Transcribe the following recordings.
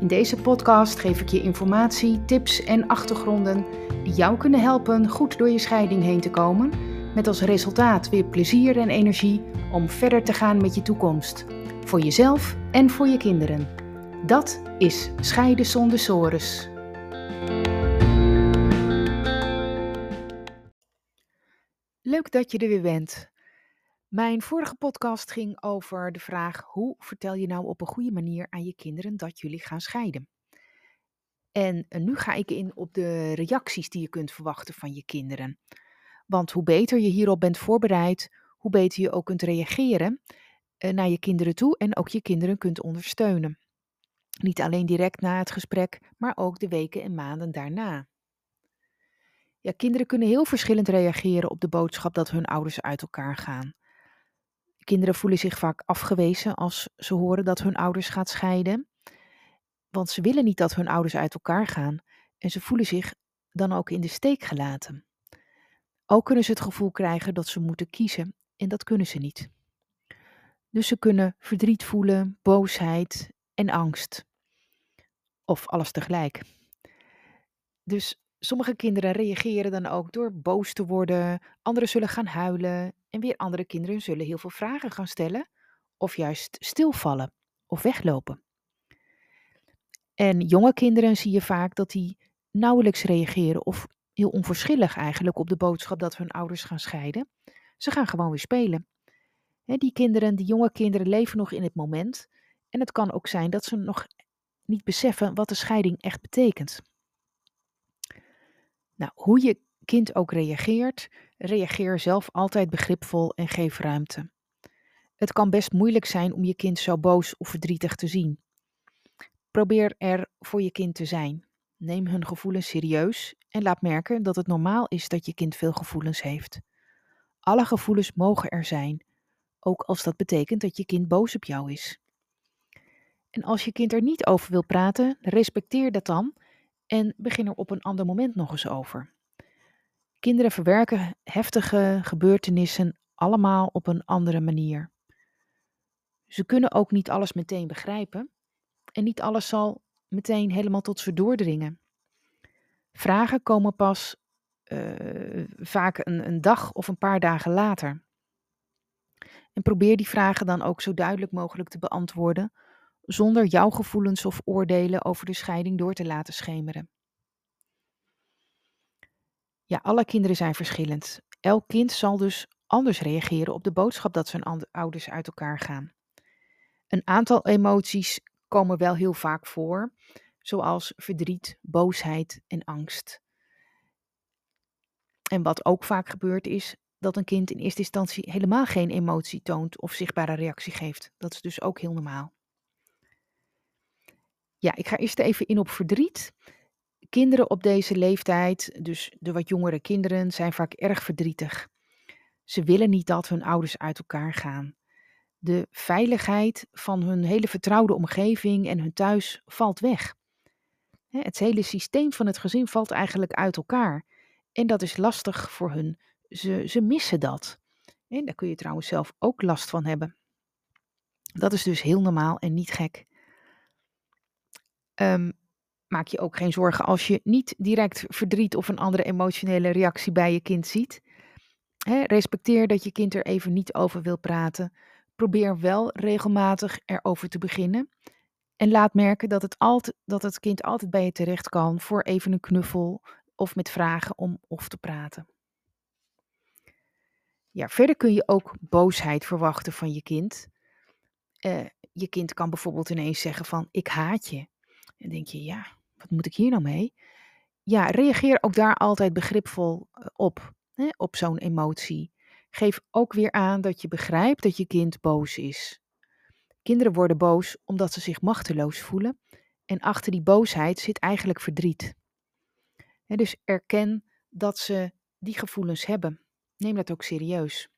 In deze podcast geef ik je informatie, tips en achtergronden die jou kunnen helpen goed door je scheiding heen te komen, met als resultaat weer plezier en energie om verder te gaan met je toekomst, voor jezelf en voor je kinderen. Dat is Scheiden zonder sores. Leuk dat je er weer bent. Mijn vorige podcast ging over de vraag: hoe vertel je nou op een goede manier aan je kinderen dat jullie gaan scheiden? En eh, nu ga ik in op de reacties die je kunt verwachten van je kinderen. Want hoe beter je hierop bent voorbereid, hoe beter je ook kunt reageren eh, naar je kinderen toe en ook je kinderen kunt ondersteunen. Niet alleen direct na het gesprek, maar ook de weken en maanden daarna. Ja, kinderen kunnen heel verschillend reageren op de boodschap dat hun ouders uit elkaar gaan. Kinderen voelen zich vaak afgewezen als ze horen dat hun ouders gaat scheiden. Want ze willen niet dat hun ouders uit elkaar gaan en ze voelen zich dan ook in de steek gelaten. Ook kunnen ze het gevoel krijgen dat ze moeten kiezen en dat kunnen ze niet. Dus ze kunnen verdriet voelen, boosheid en angst. Of alles tegelijk. Dus sommige kinderen reageren dan ook door boos te worden, anderen zullen gaan huilen en weer andere kinderen zullen heel veel vragen gaan stellen of juist stilvallen of weglopen. En jonge kinderen zie je vaak dat die nauwelijks reageren of heel onverschillig eigenlijk op de boodschap dat hun ouders gaan scheiden. Ze gaan gewoon weer spelen. die kinderen, die jonge kinderen leven nog in het moment. En het kan ook zijn dat ze nog niet beseffen wat de scheiding echt betekent. Nou, hoe je kind ook reageert, reageer zelf altijd begripvol en geef ruimte. Het kan best moeilijk zijn om je kind zo boos of verdrietig te zien. Probeer er voor je kind te zijn. Neem hun gevoelens serieus en laat merken dat het normaal is dat je kind veel gevoelens heeft. Alle gevoelens mogen er zijn, ook als dat betekent dat je kind boos op jou is. En als je kind er niet over wil praten, respecteer dat dan en begin er op een ander moment nog eens over. Kinderen verwerken heftige gebeurtenissen allemaal op een andere manier. Ze kunnen ook niet alles meteen begrijpen en niet alles zal meteen helemaal tot ze doordringen. Vragen komen pas uh, vaak een, een dag of een paar dagen later. En probeer die vragen dan ook zo duidelijk mogelijk te beantwoorden, zonder jouw gevoelens of oordelen over de scheiding door te laten schemeren. Ja, alle kinderen zijn verschillend. Elk kind zal dus anders reageren op de boodschap dat zijn ouders uit elkaar gaan. Een aantal emoties komen wel heel vaak voor, zoals verdriet, boosheid en angst. En wat ook vaak gebeurt is dat een kind in eerste instantie helemaal geen emotie toont of zichtbare reactie geeft. Dat is dus ook heel normaal. Ja, ik ga eerst even in op verdriet. Kinderen op deze leeftijd, dus de wat jongere kinderen, zijn vaak erg verdrietig. Ze willen niet dat hun ouders uit elkaar gaan. De veiligheid van hun hele vertrouwde omgeving en hun thuis valt weg. Het hele systeem van het gezin valt eigenlijk uit elkaar. En dat is lastig voor hun. Ze, ze missen dat. En daar kun je trouwens zelf ook last van hebben. Dat is dus heel normaal en niet gek. Um, maak je ook geen zorgen als je niet direct verdriet of een andere emotionele reactie bij je kind ziet. respecteer dat je kind er even niet over wil praten. Probeer wel regelmatig erover te beginnen. En laat merken dat het, dat het kind altijd bij je terecht kan voor even een knuffel of met vragen om of te praten. Ja, verder kun je ook boosheid verwachten van je kind. Uh, je kind kan bijvoorbeeld ineens zeggen van ik haat je. En denk je, ja, wat moet ik hier nou mee? Ja, reageer ook daar altijd begripvol eh, op, hè, op zo'n emotie. Geef ook weer aan dat je begrijpt dat je kind boos is. Kinderen worden boos omdat ze zich machteloos voelen en achter die boosheid zit eigenlijk verdriet. dus erken dat ze die gevoelens hebben. Neem dat ook serieus.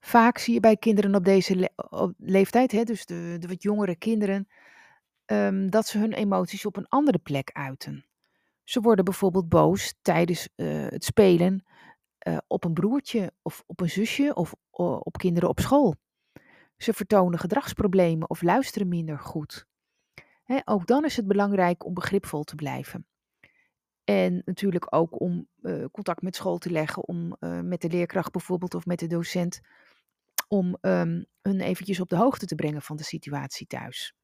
Vaak zie je bij kinderen op deze leeftijd, hè, dus de, de wat jongere kinderen, ehm, dat ze hun emoties op een andere plek uiten. Ze worden bijvoorbeeld boos tijdens uh, het spelen uh, op een broertje of op een zusje of op kinderen op school. Ze vertonen gedragsproblemen of luisteren minder goed. Ook dan is het belangrijk om begripvol te blijven. En natuurlijk ook om uh, contact met school te leggen, om met de leerkracht bijvoorbeeld of met de docent, om um, hun eventjes op de hoogte te brengen van de situatie thuis.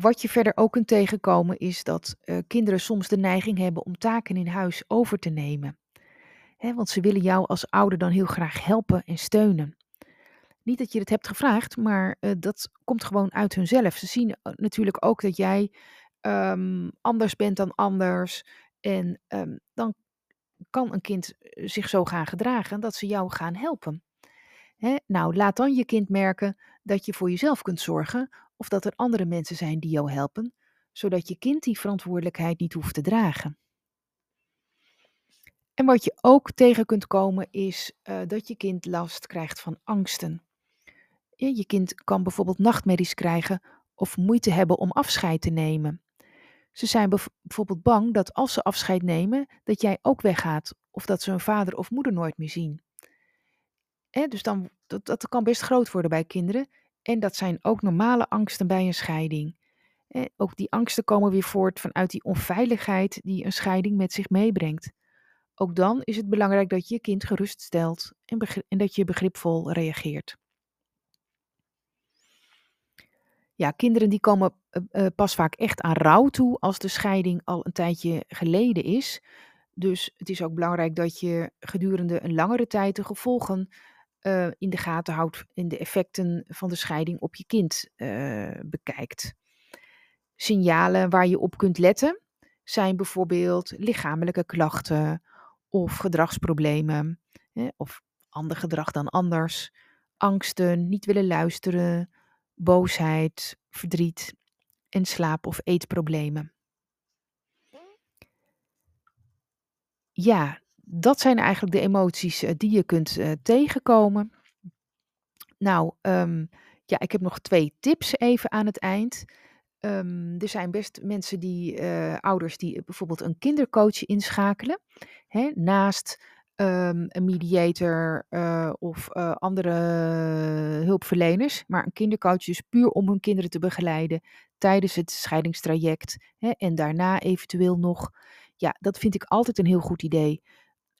Wat je verder ook kunt tegenkomen is dat uh, kinderen soms de neiging hebben om taken in huis over te nemen. Want ze willen jou als ouder dan heel graag helpen en steunen. Niet dat je het hebt gevraagd, maar uh, dat komt gewoon uit hunzelf. Ze zien natuurlijk ook dat jij um, anders bent dan anders. En um, dan kan een kind zich zo gaan gedragen dat ze jou gaan helpen. Nou, laat dan je kind merken dat je voor jezelf kunt zorgen of dat er andere mensen zijn die jou helpen, zodat je kind die verantwoordelijkheid niet hoeft te dragen. En wat je ook tegen kunt komen is uh, dat je kind last krijgt van angsten. Je kind kan bijvoorbeeld nachtmerries krijgen of moeite hebben om afscheid te nemen. Ze zijn bijvoorbeeld bang dat als ze afscheid nemen, dat jij ook weggaat of dat ze hun vader of moeder nooit meer zien. dus dan, dat, dat kan best groot worden bij kinderen. En dat zijn ook normale angsten bij een scheiding. ook die angsten komen weer voort vanuit die onveiligheid die een scheiding met zich meebrengt. Ook dan is het belangrijk dat je je kind gerust stelt en, en dat je begripvol reageert. Ja, kinderen die komen uh, pas vaak echt aan rouw toe als de scheiding al een tijdje geleden is. Dus het is ook belangrijk dat je gedurende een langere tijd de gevolgen uh, in de gaten houdt en de effecten van de scheiding op je kind uh, bekijkt. Signalen waar je op kunt letten zijn bijvoorbeeld lichamelijke klachten of gedragsproblemen hè, of ander gedrag dan anders, angsten, niet willen luisteren, boosheid, verdriet en slaap- of eetproblemen. Ja, dat zijn eigenlijk de emoties uh, die je kunt uh, tegenkomen. Nou, um, ja, ik heb nog twee tips even aan het eind. Um, er zijn best mensen die, uh, ouders die bijvoorbeeld een kindercoach inschakelen. Hè, naast um, een mediator of andere hulpverleners. Maar een kindercoach is puur om hun kinderen te begeleiden tijdens het scheidingstraject. Hè, en daarna eventueel nog. Ja, dat vind ik altijd een heel goed idee.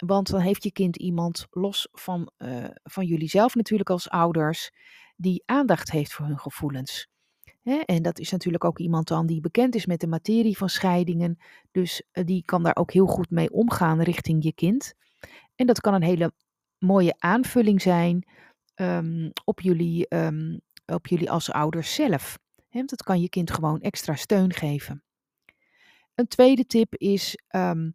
Want dan heeft je kind iemand los van, uh, van jullie zelf natuurlijk als ouders, die aandacht heeft voor hun gevoelens. En dat is natuurlijk ook iemand dan die bekend is met de materie van scheidingen. Dus die kan daar ook heel goed mee omgaan richting je kind. En dat kan een hele mooie aanvulling zijn um, op, jullie, um, op jullie als ouders zelf. Dat kan je kind gewoon extra steun geven. Een tweede tip is um,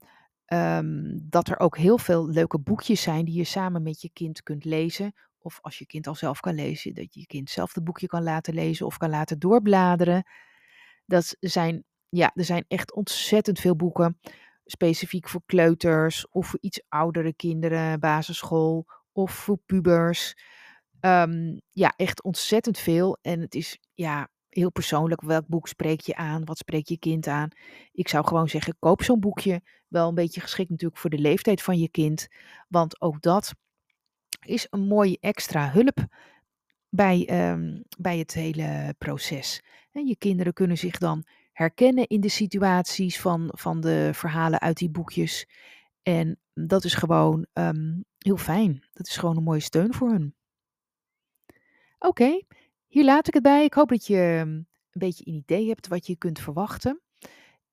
dat er ook heel veel leuke boekjes zijn die je samen met je kind kunt lezen. Of als je kind al zelf kan lezen, dat je je kind zelf het boekje kan laten lezen of kan laten doorbladeren. Dat zijn, ja, er zijn echt ontzettend veel boeken specifiek voor kleuters of voor iets oudere kinderen, basisschool of voor pubers. Um, ja, echt ontzettend veel. En het is ja, heel persoonlijk. Welk boek spreek je aan? Wat spreekt je kind aan? Ik zou gewoon zeggen, koop zo'n boekje. Wel een beetje geschikt natuurlijk voor de leeftijd van je kind. Want ook dat is een mooie extra hulp bij, um, bij het hele proces. En je kinderen kunnen zich dan herkennen in de situaties van, van de verhalen uit die boekjes. En dat is gewoon um, heel fijn. Dat is gewoon een mooie steun voor hun. Oké, hier laat ik het bij. Ik hoop dat je ehm, een beetje een idee hebt wat je kunt verwachten.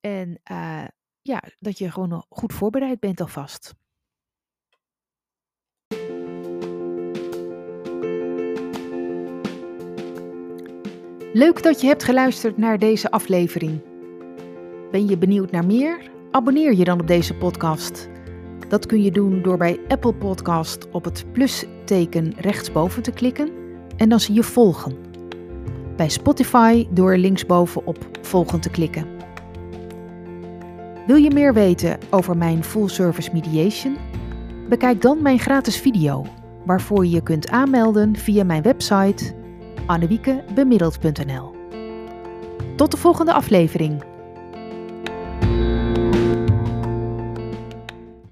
En uh, ja, dat je gewoon goed voorbereid bent alvast. Leuk dat je hebt geluisterd naar deze aflevering. Ben je benieuwd naar meer? Abonneer je dan op deze podcast. Dat kun je doen door bij Apple Podcast op het plusteken rechtsboven te klikken en dan zie je volgen. Bij Spotify door linksboven op volgen te klikken. Wil je meer weten over mijn full service mediation? Bekijk dan mijn gratis video, waarvoor je je kunt aanmelden via mijn website annewiekebemiddeld.nl. Tot de volgende aflevering.